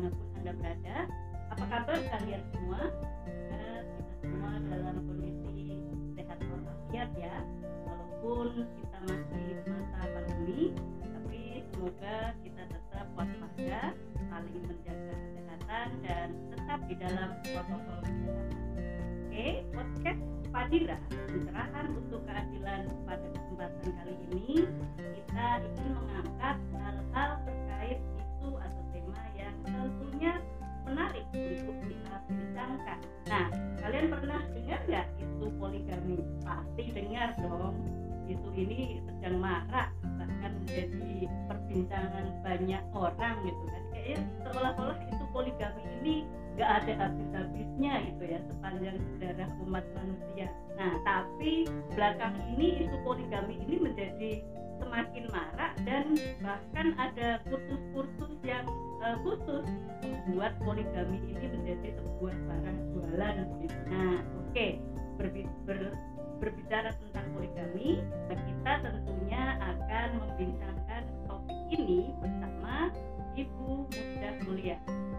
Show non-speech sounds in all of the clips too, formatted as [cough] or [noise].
di mana pun anda berada. Apa kabar kalian semua? Semoga kita semua dalam kondisi sehat walafiat ya. Walaupun kita masih masa pandemi tapi semoga kita tetap waspada saling menjaga kesehatan dan tetap di dalam protokol kesehatan. Oke podcast Padira pencerahan untuk keadilan pada kesempatan kali ini. Kita ingin mengangkat hal-hal tentunya menarik untuk kita. Nah, kalian pernah dengar nggak isu poligami? Pasti dengar dong. Isu ini sedang marak bahkan menjadi perbincangan banyak orang gitu kan. Kayaknya seolah-olah isu poligami ini nggak ada habis-habisnya gitu ya sepanjang sejarah umat manusia. Nah, tapi belakang ini isu poligami ini menjadi semakin marak dan bahkan ada kursus-kursus yang uh, khusus membuat poligami ini menjadi sebuah barang jualan gitu. Nah, oke, okay. Ber berbicara tentang poligami, kita tentunya akan membincangkan topik ini bersama Ibu Muda Mulia.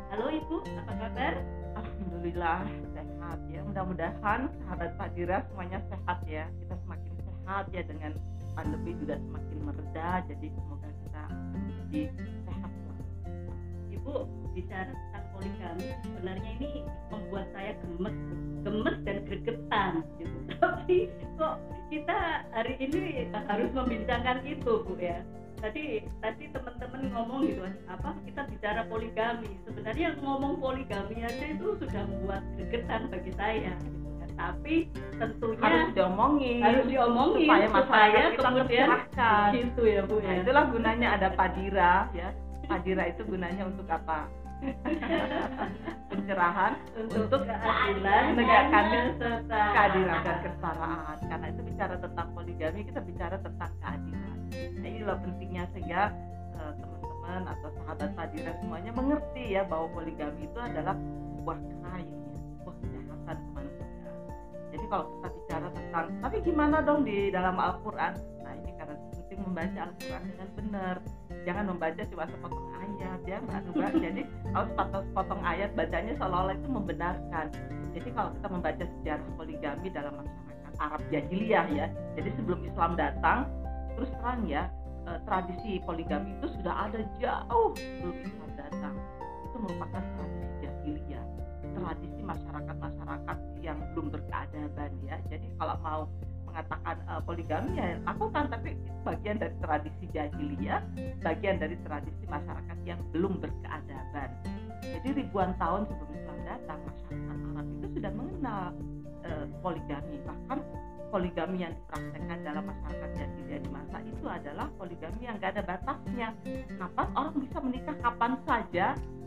Halo Ibu, apa kabar? Alhamdulillah sehat ya. Mudah-mudahan sahabat Fadira semuanya sehat ya. Kita semakin sehat ya dengan pandemi juga semakin mereda. Jadi semoga kita menjadi sehat bicara tentang poligami sebenarnya ini membuat saya gemes, gemes dan gregetan gitu. [laughs] Tapi kok kita hari ini harus membincangkan itu Bu ya. Tadi tadi teman-teman ngomong gitu apa kita bicara poligami. Sebenarnya ngomong poligami aja itu sudah membuat gregetan bagi saya gitu kan. Tapi tentunya harus diomongin harus diomongin supaya, supaya kemudian gitu ya bu nah, ya itulah gunanya ada padira. Ya. Padira itu gunanya untuk apa pencerahan untuk, untuk keadilan. menegakkan keadilan. Dan kesetaraan. Karena itu bicara tentang poligami kita bicara tentang keadilan. Nah, inilah pentingnya sehingga uh, teman-teman atau sahabat Fadira semuanya mengerti ya bahwa poligami itu adalah sebuah crime ya, sebuah kejahatan kemanusiaan. Jadi kalau kita bicara tentang tapi gimana dong di dalam Al-Quran? Nah ini karena penting membaca Al-Quran dengan benar. Jangan membaca cuma sepotong ya mbak Nuba jadi kalau sepotong sepotong ayat bacanya seolah-olah itu membenarkan. Jadi kalau kita membaca sejarah poligami dalam masyarakat Arab jahiliyah ya jadi sebelum Islam datang terus terang ya eh, tradisi poligami itu sudah ada jauh sebelum Islam datang. Itu merupakan tradisi jahiliyah tradisi masyarakat-masyarakat yang belum berkeadaban ya. Jadi kalau mau mengatakan uh, poligami ya lakukan. Tapi itu bagian dari tradisi jahiliyah bagian dari tradisi masyarakat yang belum berkeadaban. Jadi ribuan tahun sebelum Islam datang masyarakat Arab itu sudah mengenal uh, poligami. Bahkan poligami yang dipraktekkan dalam masyarakat jahiliyah di masa itu adalah poligami yang gak ada batasnya. Kapan orang bisa menikah? Kapan saja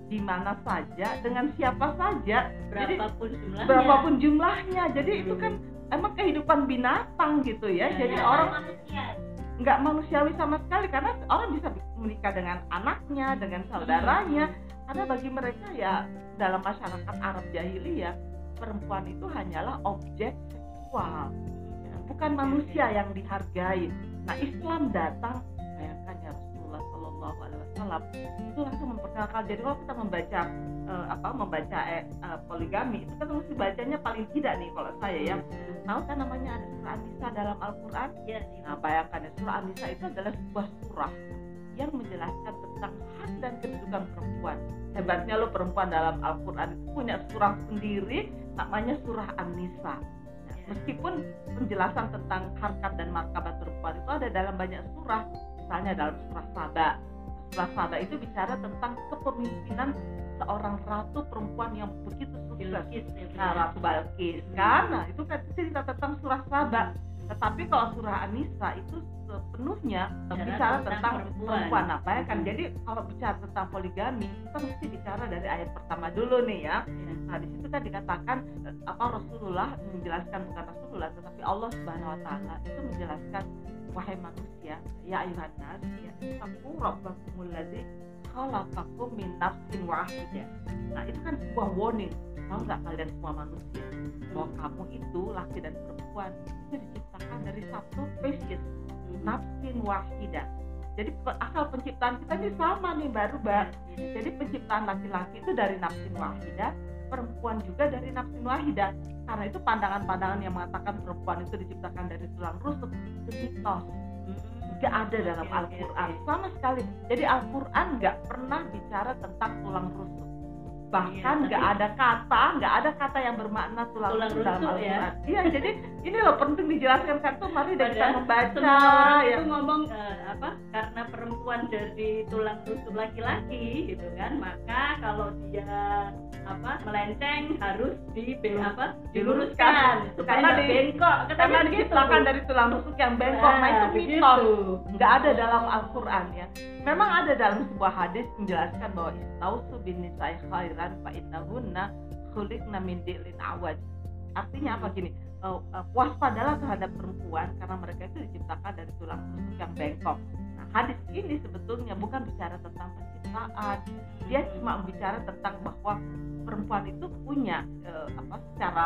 di mana saja dengan siapa saja. Berapapun jadi, jumlahnya. berapapun jumlahnya. Jadi hmm. itu kan emang kehidupan binatang gitu ya, ya jadi ya, orang nggak manusiawi sama sekali karena orang bisa menikah dengan anaknya dengan saudaranya. Hmm. karena bagi mereka ya dalam masyarakat Arab jahiliyah perempuan itu hanyalah objek seksual. Ya, bukan manusia yang dihargai. Nah Islam datang bayangkan ya Rasulullah Shallallahu Alaihi Itu langsung memperkenalkan. Jadi kalau kita membaca uh, apa membaca uh, poligami itu kan mesti bacanya paling tidak nih kalau saya ya. Tahu kan namanya ada surah An-Nisa dalam Al-Quran? Ya, nah bayangkan ya surah An-Nisa itu adalah sebuah surah yang menjelaskan tentang hak dan kedudukan perempuan. Hebatnya lo perempuan dalam Al-Quran. Punya surah sendiri namanya surah An-Nisa. Nah, meskipun penjelasan tentang harkat dan martabat perempuan itu ada dalam banyak surah. Misalnya dalam surah Saba surah Saba itu bicara tentang kepemimpinan seorang ratu perempuan yang begitu sukses. Bilkis, ya, nah ratu Balkis. Kan? Nah itu kan cerita tentang surah Saba tetapi kalau surah Anisa itu sepenuhnya bicara, bicara tentang, tentang perempuan. perempuan apa ya kan? Jadi kalau bicara tentang poligami kita mesti bicara dari ayat pertama dulu nih ya. Nah di situ kan dikatakan apa Rasulullah menjelaskan bukan Rasulullah tetapi Allah Subhanahu Wa Taala itu menjelaskan wahai manusia ya ayuhan nas ya taku rabbakumul ladzi khalaqakum min nafsin wahidah. Nah, itu kan sebuah warning. Tahu nggak kalian semua manusia bahwa kamu itu laki dan perempuan itu diciptakan dari satu spesies nafsin wahidah. jadi asal penciptaan kita ini sama nih baru mbak Iya. jadi penciptaan laki-laki itu dari nafsin wahidah perempuan juga dari nafsin wahidah karena itu pandangan-pandangan yang mengatakan perempuan itu diciptakan dari tulang rusuk itu mitos. Hmm. nggak ada dalam Al-Quran sama sekali. Jadi Al-Quran nggak pernah bicara tentang tulang rusuk bahkan Iya, nggak tapi- ada kata nggak ada kata yang bermakna tulang, Tulang rusuk dalam ya. Iya jadi ini loh penting dijelaskan kan? Tuh mari deh kita membaca semua orang ya. itu ngomong eh, apa karena perempuan dari tulang rusuk laki-laki gitu kan maka kalau dia apa melenceng harus di apa diluruskan. Karena di- bengkok. Karena begitu. diciptakan dari tulang rusuk yang bengkok. Nah, itu mitos. nggak ada dalam Al-Quran ya. Memang ada dalam sebuah hadis menjelaskan bahwa istausu bin nisa'i khairan fa innahunna khuliqna min di'lin awaj. Artinya apa? Gini eh, eh, waspadalah terhadap perempuan karena mereka itu diciptakan dari tulang rusuk yang bengkok. Nah hadis ini sebetulnya bukan bicara tentang penciptaan. Dia cuma bicara tentang bahwa perempuan itu punya eh, apa secara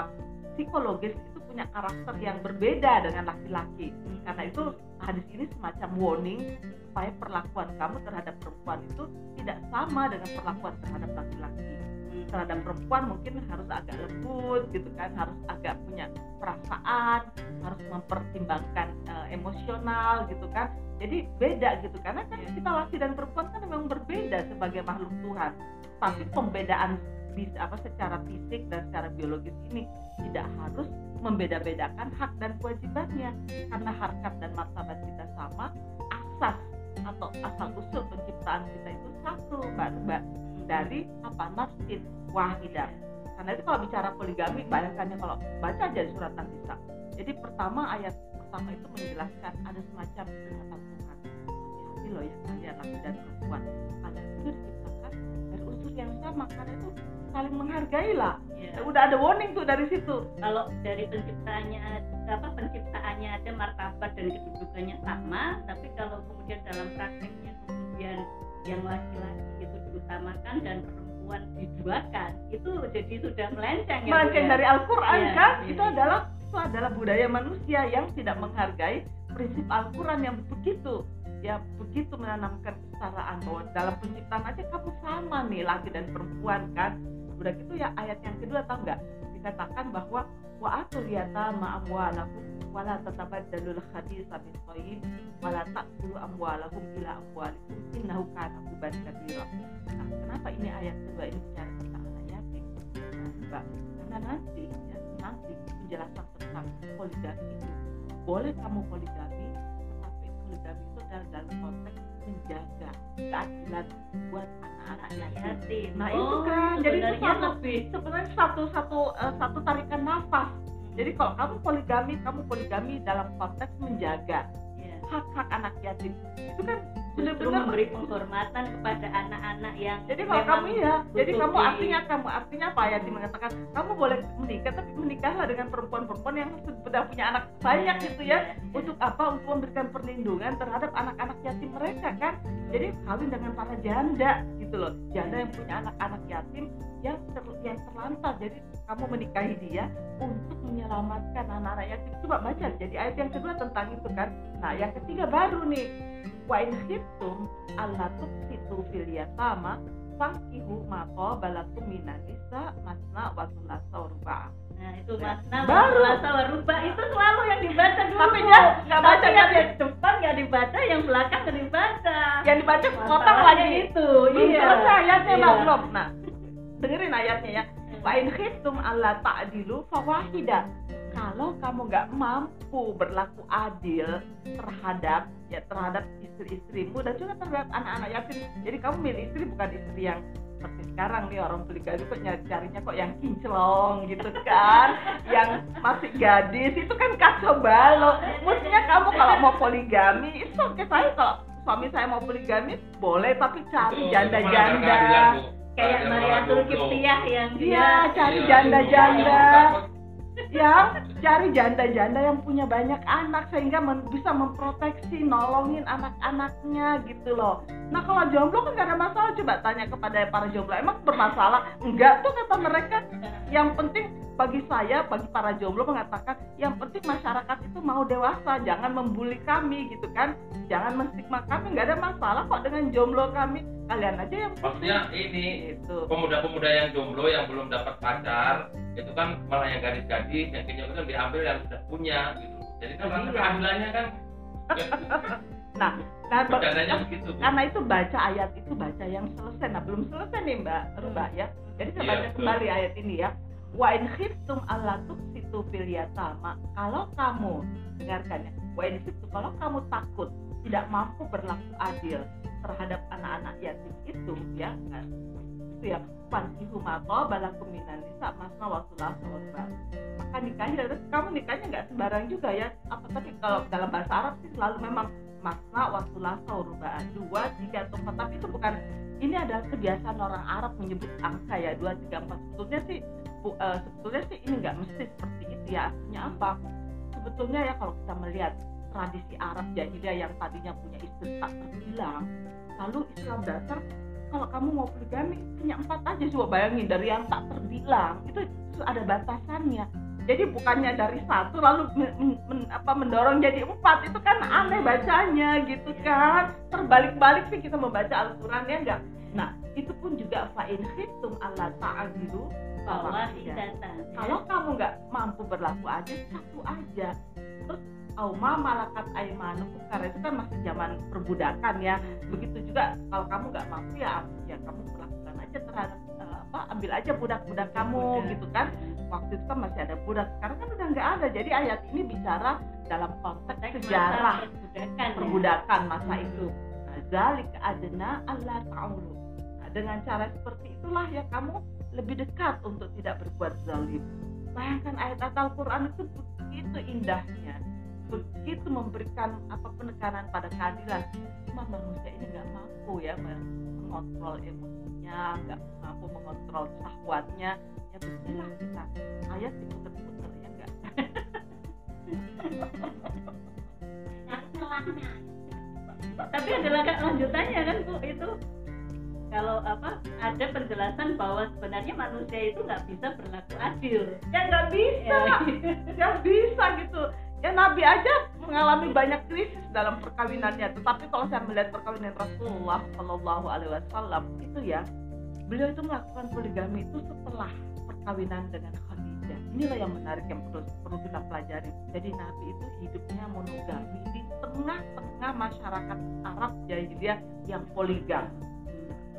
psikologis itu punya karakter yang berbeda dengan laki-laki. Karena itu hadis ini semacam warning supaya perlakuan kamu terhadap perempuan itu tidak sama dengan perlakuan terhadap laki-laki. Terhadap perempuan mungkin harus agak lembut gitu kan harus agak punya perasaan harus mempertimbangkan eh, emosional gitu kan. Jadi beda gitu karena kan Iya. kita laki dan perempuan kan memang berbeda sebagai makhluk Tuhan. Tapi pembedaan bisa apa secara fisik dan secara biologis ini tidak harus membeda-bedakan hak dan kewajibannya. Karena harkat dan martabat kita sama asas atau asal usul penciptaan kita itu satu mbak mbak dari apa nafsin wahidah. Karena itu kalau bicara poligami bayangkannya kalau baca aja surat An-Nisa. Jadi pertama ayat pertama itu menjelaskan ada semacam perkataan Tuhan. Hati-hati loh ya kalian laki dan perempuan karena itu saling menghargai lah Iya. Ya, udah ada warning tuh dari situ kalau dari penciptaannya apa penciptaannya ada martabat dan kedudukannya sama tapi kalau kemudian dalam prakteknya kemudian yang laki-laki itu diutamakan dan perempuan diduakan itu jadi sudah melenceng ya melenceng ya? dari Al-Quran Iya, kan iya. itu adalah itu adalah budaya manusia yang tidak menghargai prinsip Al-Quran yang begitu ya begitu menanamkan kesetaraan bahwa dalam penciptaan aja kamu sama nih laki dan perempuan kan? Udah gitu ya ayat yang kedua tahu nggak? Dikatakan bahwa wa atul yatama amwalakum wala tatabaddalul khabitha bis thayyib wala ta'kulu amwalakum ila amwalikum innahu kana huban kabira. Nah, kenapa ini ayat kedua ini bicara tentang anak yatim nah, karena nanti ya nanti penjelasan tentang poligami boleh kamu poligami adalah dalam konteks menjaga keadilan buat anak-anak yatim yatim Nah, oh, itu kan. Jadi itu satu- lebih sebenarnya satu satu eh, satu tarikan nafas jadi kalau kamu poligami kamu poligami dalam konteks menjaga. Hak-hak anak yatim. Itu kan justru benar-benar memberi penghormatan kepada anak-anak yang jadi kalau kamu ya jadi kamu artinya kamu artinya apa? Ya Di mengatakan kamu boleh menikah tapi menikahlah dengan perempuan-perempuan yang sudah punya anak banyak gitu ya. untuk apa? Untuk memberikan perlindungan terhadap anak-anak yatim mereka kan? Jadi kawin dengan para janda gitu loh. Janda yang punya anak-anak yatim yang ter, yang terlantar. Jadi kamu menikahi dia untuk menyelamatkan anak-anak yatim coba baca jadi ayat yang kedua tentang itu kan nah yang ketiga baru nih wa in khiftum alla tuqsitu fil yatama fankihu ma balakum minan nisa masna wa thulatha wa ruba' Nah itu masna. Baru rubah itu selalu yang dibaca dulu. Tapi dia nggak baca, Tapi yang kan? depan nggak dibaca, yang belakang nggak dibaca. yang dibaca potong Masalahnya lagi itu. iya. selesai ayatnya Iya. Belum nah dengerin ayatnya ya Wa in khiftum alla ta'dilu fawahida. Kalau kamu nggak mampu berlaku adil terhadap ya terhadap istri-istrimu dan juga terhadap anak-anak yatim. Jadi kamu milih istri bukan istri yang seperti sekarang nih orang poligami kok nyari carinya kok yang kinclong gitu kan, [laughs] yang masih gadis itu kan kacau balau. Mestinya kamu kalau mau poligami itu oke saya kalau suami saya mau poligami boleh tapi cari janda-janda Kayak Mariatul Kiptiah yang Iya, dia cari janda-janda. [laughs] yang cari janda-janda yang punya banyak anak sehingga men- bisa memproteksi nolongin anak-anaknya gitu loh. Nah kalau jomblo kan gak ada masalah. Coba tanya kepada para jomblo emang bermasalah? Enggak. Tuh kata mereka yang penting bagi saya bagi para jomblo mengatakan yang penting masyarakat itu mau dewasa. Jangan membuli kami gitu kan. Jangan menstigma kami. Nggak ada masalah kok dengan jomblo kami. Kalian aja yang maksudnya ini itu pemuda-pemuda yang jomblo yang belum dapat pacar itu kan malah yang gadis-gadis yang kenyang diambil yang sudah punya gitu. Jadi kan rasa Iya. keadilannya kan [laughs] nah nah bercandanya begitu karena itu baca ayat itu baca yang selesai. Nah belum selesai nih mbak Ruba ya. Jadi saya Iya, baca betul. kembali ayat ini ya. Wa in khiftum alla tuqsitu fil yatama. Kalau kamu dengarkan ya. Wa in khiftum kalau kamu takut tidak mampu berlaku adil terhadap anak-anak yatim itu ya kan itu ya fankihu ma balakum minan nisa masna wa thulatha wa ruba maka nikahnya terus kamu nikahnya nggak sembarang juga ya? Apa tapi kalau dalam bahasa Arab sih selalu memang masna wa thulatha wa ruba dua tiga atau empat. Tapi itu bukan ini adalah kebiasaan orang Arab menyebut angka ya dua tiga empat. Sebetulnya sih bu, eh, sebetulnya sih ini nggak mesti seperti itu ya. Artinya apa? Sebetulnya ya kalau kita melihat tradisi Arab jahiliyah yang tadinya punya istri tak terbilang lalu Islam datang kalau kamu mau poligami hanya empat aja coba bayangin dari yang tak terbilang itu, itu ada batasannya. Jadi bukannya dari satu lalu men- men- men- apa mendorong jadi empat itu kan aneh bacanya gitu kan. Terbalik-balik sih kita membaca Al-Quran ya enggak nah itu pun juga fa'in khiftum Allah ta'adilu kalau kamu nggak mampu berlaku adil satu aja. Terus auma malakat aimanukum karena itu kan masih zaman perbudakan ya. Begitu juga kalau kamu nggak mampu ya ya kamu perlakukan aja terhadap eh, apa ambil aja budak-budak kamu Budak. gitu kan. Waktu itu kan masih ada budak sekarang kan udah nggak ada. Jadi ayat ini bicara dalam konteks Konteks sejarah perbudakan ya. perbudakan masa itu. Nah, zalik adna Allah ta'ulu nah, dengan cara seperti itulah ya kamu lebih dekat untuk tidak berbuat zalim. Bayangkan ayat-ayat Al-Quran itu begitu indahnya begitu memberikan apa penekanan pada keadilan cuma manusia ini nggak mampu ya mengontrol emosinya nggak mampu mengontrol syahwatnya. Ya beginilah kita. Ayat diputer-puter ya enggak [laughs] tapi ada lanjutannya kan bu itu. Kalau apa ada penjelasan bahwa sebenarnya manusia itu nggak bisa berlaku adil. Ya nggak bisa Ya, nggak bisa. ya Nabi aja mengalami banyak krisis dalam perkawinannya. Tetapi kalau saya melihat perkawinan Rasulullah Shallallahu Alaihi Wasallam itu ya beliau itu melakukan poligami itu setelah perkawinan dengan Khadijah. Inilah yang menarik yang perlu perlu kita pelajari. Jadi Nabi itu hidupnya monogami di tengah-tengah masyarakat Arab jahiliyah yang poligam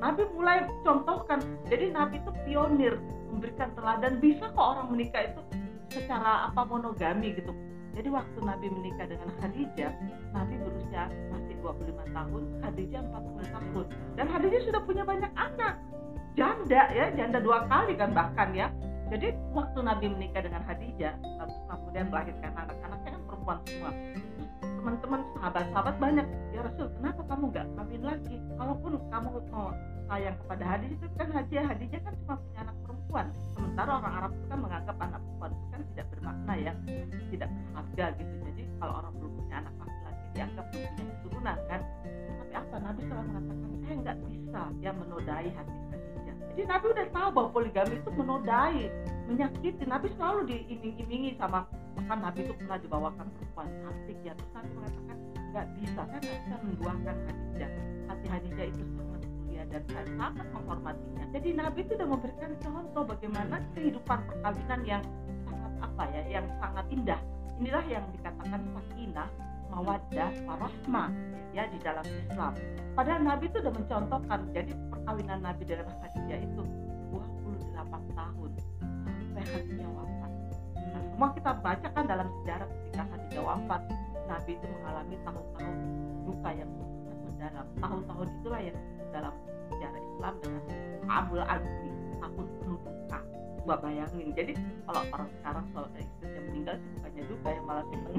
Nabi mulai contohkan. Jadi Nabi itu pionir memberikan teladan. Bisa kok orang menikah itu secara apa monogami gitu jadi waktu Nabi menikah dengan Khadijah Nabi berusia masih 25 tahun Khadijah 40 tahun. Dan Khadijah sudah punya banyak anak. Janda ya janda dua kali kan bahkan ya. Jadi waktu Nabi menikah dengan Khadijah lalu kemudian melahirkan anak-anaknya kan perempuan semua. Teman-teman sahabat-sahabat banyak. Ya Rasul kenapa kamu nggak kawin lagi? Kalaupun kamu mau sayang kepada Khadijah itu kan Khadijah Khadijah kan cuma punya anak perempuan. Sementara orang Arab itu kan menganggap anak perempuan itu kan tidak bermakna ya tidak berharga gitu. Jadi kalau orang belum punya anak laki-laki dianggap belum punya keturunan kan. Tapi apa? Nabi selalu mengatakan saya nggak bisa ya menodai hati Khadijah jadi Nabi udah tahu bahwa poligami itu menodai menyakiti. Nabi selalu diiming-imingi sama bahkan Nabi itu pernah dibawakan perempuan cantik. Ya terus Nabi mengatakan nggak bisa saya nggak bisa menduakan Khadijah. Hati Khadijah itu dan saya sangat menghormatinya. Jadi Nabi itu sudah memberikan contoh bagaimana kehidupan perkawinan yang sangat apa ya yang sangat indah. Inilah yang dikatakan sakinah mawaddah warahmah ya di dalam Islam. Padahal Nabi itu sudah mencontohkan jadi perkawinan Nabi dengan Khadijah itu 28 tahun sampai Khadijah wafat. Nah, semua kita baca kan dalam sejarah ketika Khadijah wafat. Nabi itu mengalami tahun-tahun duka yang sangat mendalam. Tahun-tahun itulah yang dalam Islam dengan Abul tahun penuh duka gua bayangin. Jadi kalau orang sekarang soal istrinya meninggal sih bukannya duka ya malah seneng.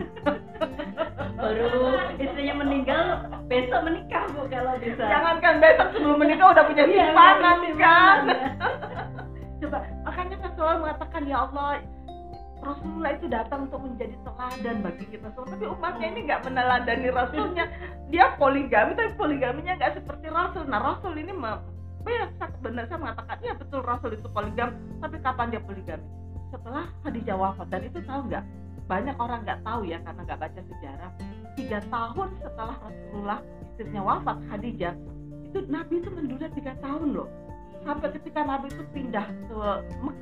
Baru istrinya meninggal besok menikah bu kalau bisa. Jangankan besok sebelum menikah udah punya Iya, simpanan udah punya kan? simpanan. coba makanya kan selalu mengatakan ya Allah Rasulullah itu datang untuk menjadi teladan bagi kita semua. Tapi umatnya ini nggak meneladani Rasulnya. Dia poligami tapi poligaminya nggak seperti Rasul. Nah Rasul ini me- ya, benar saya mengatakan ya betul Rasul itu poligam tapi kapan dia poligami setelah Khadijah wafat dan itu tahu nggak? Banyak orang nggak tahu ya karena nggak baca sejarah. Tiga tahun setelah Rasulullah istrinya wafat Khadijah itu Nabi itu menduda tiga tahun loh. Sampai ketika Nabi itu pindah ke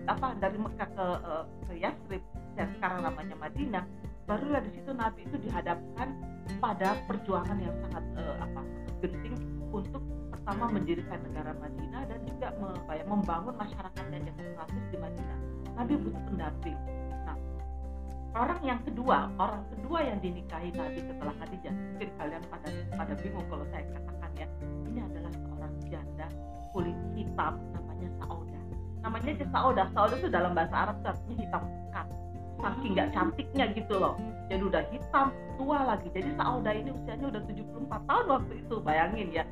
apa dari Mekah ke eh, ke Yasrib dan sekarang namanya Madinah barulah di situ Nabi itu dihadapkan pada perjuangan yang sangat eh, apa genting untuk pertama mendirikan negara Madinah dan juga ya, membangun masyarakat yang demokratis di Madinah. Nabi butuh pendamping. Nah orang yang kedua orang kedua yang dinikahi Nabi setelah Khadijah mungkin kalian pada pada bingung kalau saya katakan ya ini adalah seorang janda kulit hitam namanya Sauda namanya aja Sauda Sauda itu dalam bahasa Arab artinya hitam pekat. Saking nggak cantiknya gitu loh. Jadi udah hitam tua lagi. Jadi Sauda ini usianya udah 74 tahun waktu itu. Bayangin ya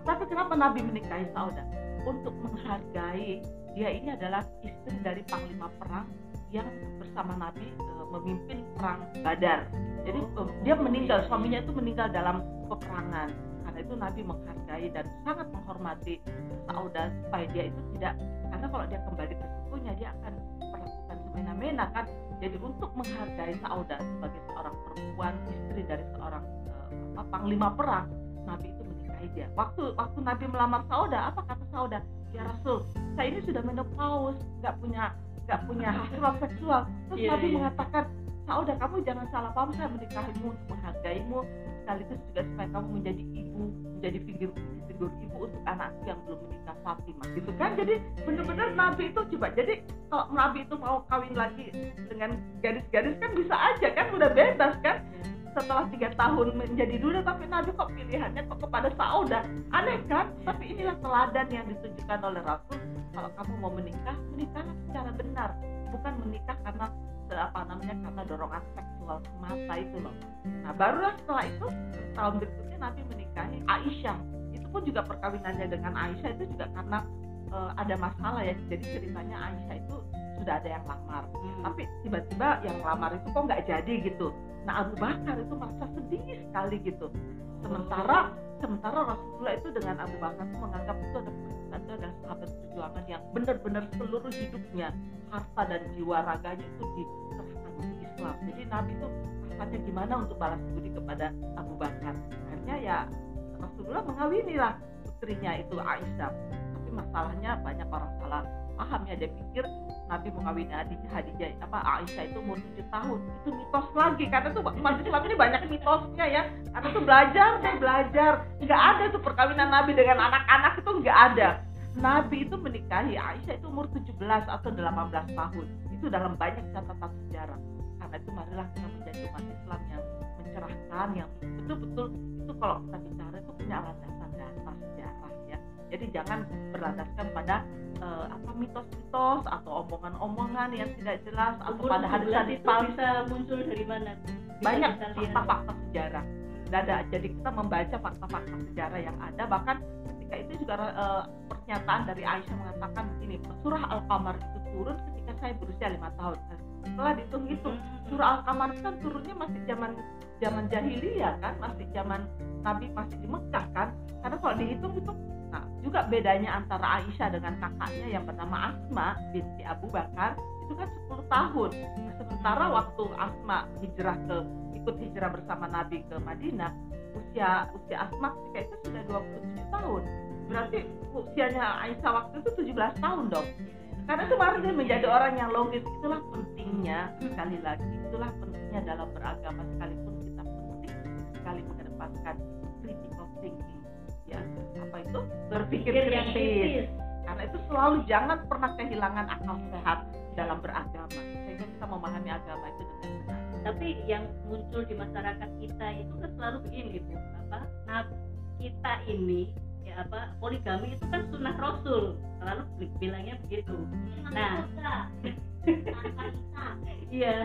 tetapi kenapa Nabi menikahi Sauda? Untuk menghargai dia ini adalah istri dari panglima perang yang bersama Nabi eh, memimpin perang Badar. Jadi eh, dia meninggal suaminya itu meninggal dalam peperangan. Karena itu Nabi menghargai dan sangat menghormati Sauda supaya dia itu tidak karena kalau dia kembali ke sukunya dia akan perlakukan semena-mena kan. Jadi untuk menghargai Sauda sebagai seorang perempuan istri dari seorang apa, panglima perang Nabi itu waktu waktu Nabi melamar Sauda apa kata Sauda? Ya Rasul saya ini sudah menopause nggak punya nggak punya [laughs] hasrat seksual. Terus Iya, Nabi iya. mengatakan Sauda kamu jangan salah paham saya menikahimu untuk menghargaimu sekaligus juga supaya kamu menjadi ibu menjadi figur figur ibu untuk anakku yang belum menikah Fatimah. Gitu kan? Jadi benar-benar Nabi itu coba jadi kalau Nabi itu mau kawin lagi dengan gadis-gadis kan bisa aja kan? Udah bebas kan setelah tiga tahun menjadi duda tapi Nabi kok pilihannya kok kepada Sauda aneh kan? Tapi inilah teladan yang ditunjukkan oleh Rasul. Kalau kamu mau menikah menikahlah secara benar. Bukan menikah karena apa namanya karena dorongan seksual semata itu loh. Nah barulah setelah itu tahun berikutnya Nabi menikahi Aisyah. Itu pun juga perkawinannya dengan Aisyah itu juga karena eh, ada masalah ya. Jadi ceritanya Aisyah itu sudah ada yang lamar. Tapi tiba-tiba yang lamar itu kok nggak jadi gitu. Nah Abu Bakar itu merasa sedih sekali gitu. Sementara sementara Rasulullah itu dengan Abu Bakar itu menganggap itu ada itu adalah sahabat perjuangan yang benar-benar seluruh hidupnya harta dan jiwa raganya itu diserahkan untuk Islam. Jadi Nabi itu rasanya gimana untuk balas budi kepada Abu Bakar? Akhirnya ya Rasulullah mengawini lah putrinya itu Aisyah tapi masalahnya banyak orang salah paham ya. Dia pikir Nabi mengawini adiknya Hadijah apa Aisyah itu umur 7 tahun. Itu mitos lagi karena tuh umat Islam ini banyak mitosnya ya. Karena tuh belajar dan belajar. Nggak ada tuh perkawinan Nabi dengan anak-anak itu nggak ada. Nabi itu menikahi Aisyah itu umur 17 atau 18 tahun. Itu dalam banyak catatan sejarah. Karena itu marilah kita menjadi umat Islam yang mencerahkan yang betul-betul itu kalau kita bicara itu punya ya jadi jangan berlandaskan pada eh, apa mitos-mitos atau omongan-omongan yang tidak jelas atau pada 17 hadis-hadis itu palsu. Bisa muncul dari mana? Bisa banyak fakta-fakta sejarah. Ada. Jadi kita membaca fakta-fakta sejarah yang ada. Bahkan ketika itu juga eh, pernyataan dari Aisyah mengatakan begini surah Al-Qamar itu turun ketika saya berusia lima tahun setelah dihitung-hitung surah Al-Qamar itu kan turunnya masih zaman zaman jahiliyah kan masih zaman Nabi masih di Mekah kan. Karena kalau dihitung itu nah juga bedanya antara Aisyah dengan kakaknya yang bernama Asma binti Abu Bakar itu kan 10 tahun. Nah, sementara waktu Asma hijrah ke ikut hijrah bersama Nabi ke Madinah usia usia Asma ketika itu sudah 27 tahun. Berarti usianya Aisyah waktu itu 17 tahun dong karena itu baru dia menjadi orang yang logis. Itulah pentingnya sekali lagi itulah pentingnya dalam beragama sekalipun kita penting sekali mengedepankan critical thinking ya. Apa itu? Berpikir kritis. karena itu selalu jangan pernah kehilangan akal sehat dalam beragama sehingga kita memahami agama itu dengan benar. Tapi yang muncul di masyarakat kita itu kan selalu begini bu, apa? Nah kita ini apa poligami itu kan sunnah rasul. Selalu bilangnya begitu. Nah, [laughs] iya.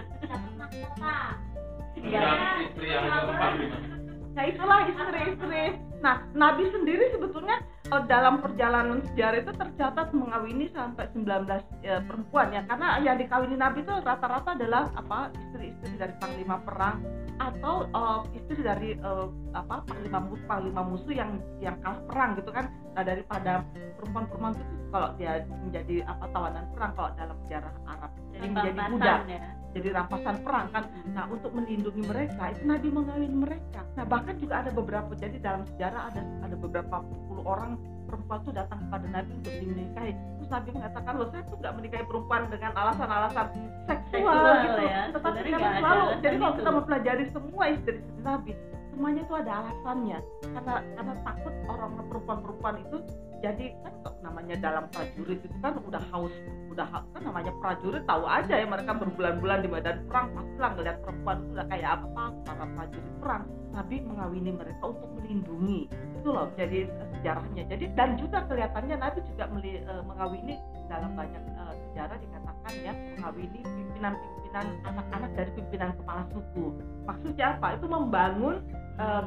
Yang istri yang keempat gimana? Nah itulah istri-istri Nah, Nabi sendiri sebetulnya eh, dalam perjalanan sejarah itu tercatat mengawini sampai 19 eh, perempuan ya. Karena yang dikawini Nabi itu rata-rata adalah apa istri-istri dari panglima perang atau eh, istri dari eh, apa panglima musuh panglima musuh yang yang kalah perang gitu kan. Nah daripada perempuan-perempuan itu kalau dia menjadi apa tawanan perang kalau dalam sejarah Arab. Jadi menjadi budak. ya jadi rampasan perang kan Nah, untuk melindungi mereka itu Nabi mengawin mereka. Nah, bahkan juga ada beberapa jadi dalam sejarah ada ada beberapa puluh orang perempuan itu datang kepada Nabi untuk dinikahi. Terus Nabi mengatakan, loh saya tuh nggak menikahi perempuan dengan alasan-alasan seksual, Seksual, gitu. ya. Tetapi karena selalu, jadi kalau itu. kita mempelajari semua istri-istri Nabi, semuanya itu ada alasannya. Karena karena takut orang perempuan-perempuan itu jadi kan namanya dalam prajurit itu kan udah haus udah ha- kan namanya prajurit tahu aja ya mereka berbulan-bulan di medan perang pastilah ngeliat perempuan itu udah kayak apa para prajurit perang. Nabi mengawini mereka untuk melindungi. Itu loh jadi eh, sejarahnya. Jadi dan juga kelihatannya Nabi juga meli- eh, mengawini dalam banyak eh, sejarah dikatakan ya mengawini pimpinan-pimpinan anak-anak dari pimpinan kepala suku. Maksudnya apa? Itu membangun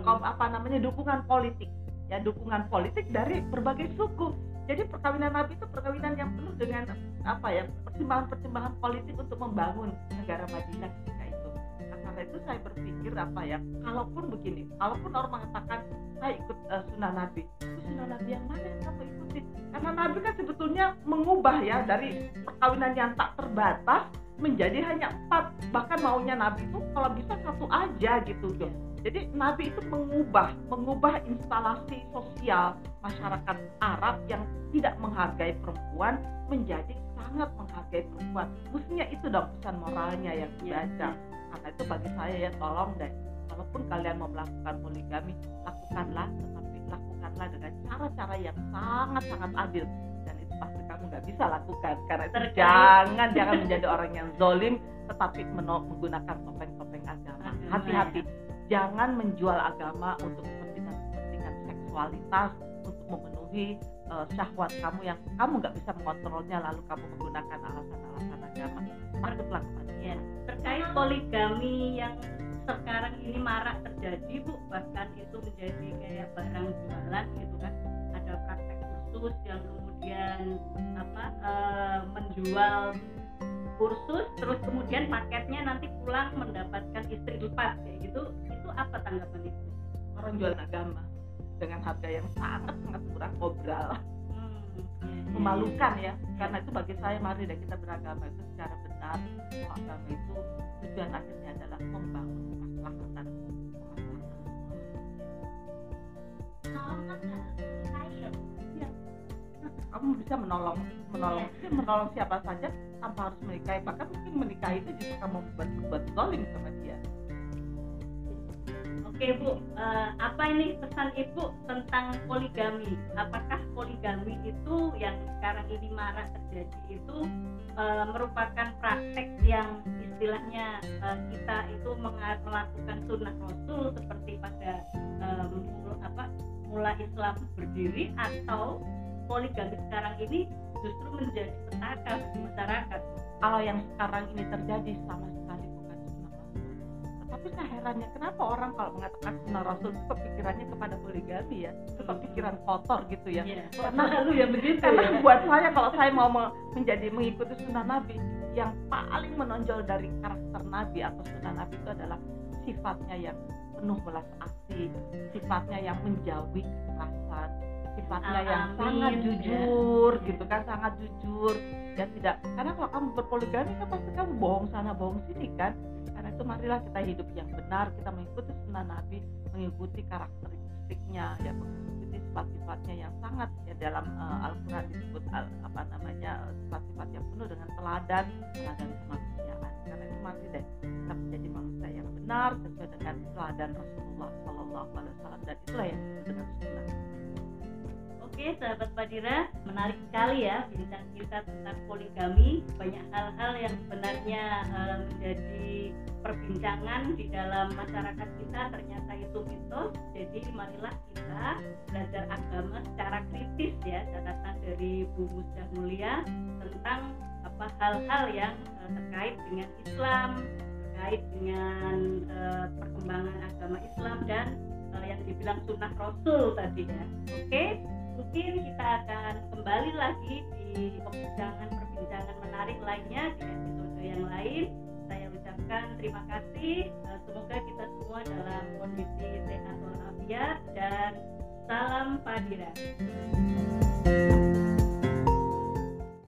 kom- apa namanya dukungan politik ya dukungan politik dari berbagai suku. Jadi perkawinan Nabi itu perkawinan yang penuh dengan apa ya pertimbangan-pertimbangan politik untuk membangun negara Madinah ketika itu. Nah, karena itu saya berpikir apa ya kalaupun begini kalaupun orang mengatakan saya ikut eh, sunnah Nabi itu sunnah Nabi yang mana yang kamu ikuti karena Nabi kan sebetulnya mengubah ya dari perkawinan yang tak terbatas menjadi hanya empat. Bahkan maunya Nabi itu kalau bisa satu aja gitu loh jadi Nabi itu mengubah mengubah instalasi sosial masyarakat Arab yang tidak menghargai perempuan menjadi sangat menghargai perempuan. Mestinya itu dong pesan moralnya yang Iya. dibaca. Karena itu bagi saya ya tolong deh, walaupun kalian mau melakukan poligami, lakukanlah, tetapi lakukanlah dengan cara-cara yang sangat-sangat adil. Dan itu pasti kamu nggak bisa lakukan. Karena itu jangan jangan menjadi orang yang zolim, tetapi menggunakan topeng-topeng agama. Agama, Hati-hati jangan menjual agama untuk kepentingan-kepentingan seksualitas untuk memenuhi eh, syahwat kamu yang kamu nggak bisa mengontrolnya lalu kamu menggunakan alasan-alasan agama. Takutlah kepada ya terkait poligami yang sekarang ini marak terjadi bu bahkan itu menjadi kayak barang jualan gitu kan. Ada praktek kursus yang kemudian apa eh, menjual kursus terus kemudian paketnya nanti pulang mendapatkan istri empat kayak gitu. itu apa tanggapan itu? Orang jual agama dengan harga yang sangat sangat murah obral. Hmm, memalukan ya karena itu bagi saya mari deh kita beragama itu secara benar. Bahwa agama itu tujuan akhirnya adalah membangun kemaslahatan. Kamu bisa menolong menolong. Iya. menolong siapa saja tanpa harus menikahi bahkan mungkin menikahi itu justru kamu berbuat berbuat zalim sama dia Oke Bu, Eh, apa ini pesan Ibu tentang poligami? Apakah poligami itu yang sekarang ini marak terjadi itu eh, merupakan praktek yang istilahnya eh, kita itu melakukan sunnah Rasul seperti pada mul- apa mula Islam berdiri atau poligami sekarang ini justru menjadi petaka bagi masyarakat? kalau yang sekarang ini terjadi sama tetapi saya herannya kenapa orang kalau mengatakan sunnah rasul itu kepikirannya kepada poligami ya itu Hmm. kepikiran kotor gitu ya Iya. karena [laughs] Lalu ya begitu karena ya. buat saya kalau saya mau me- menjadi mengikuti sunnah nabi yang paling menonjol dari karakter nabi atau sunnah nabi itu adalah sifatnya yang penuh belas asih sifatnya yang menjauhi kekerasan sifatnya yang Amin, sangat ya. jujur gitu kan sangat jujur dan tidak karena kalau kamu berpoligami kan pasti kamu bohong sana bohong sini kan karena itu marilah kita hidup yang benar kita mengikuti sunnah nabi mengikuti karakteristiknya ya mengikuti sifat-sifatnya yang sangat ya dalam eh, Al-Quran disebut al- apa namanya sifat-sifat yang penuh dengan teladan teladan kemanusiaan. Karena itu mari deh kita menjadi manusia yang benar sesuai dengan teladan Rasulullah Shallallahu Alaihi Wasallam. Dan itulah yang disebut dengan sunnah. Oke, sahabat Padira, menarik sekali ya bincang kita tentang poligami. Banyak hal-hal yang sebenarnya eh, menjadi perbincangan di dalam masyarakat kita ternyata itu mitos. Jadi marilah kita belajar agama secara kritis ya. Catatan dari Bu Musdah Mulia tentang apa hal-hal yang eh, terkait dengan Islam, terkait dengan eh, perkembangan agama Islam dan yang dibilang sunnah Rasul tadi ya. Oke, mungkin kita akan kembali lagi perbincangan-perbincangan menarik lainnya di episode yang lain. Saya ucapkan terima kasih. Eh, semoga kita semua dalam kondisi sehat walafiat dan salam Padira.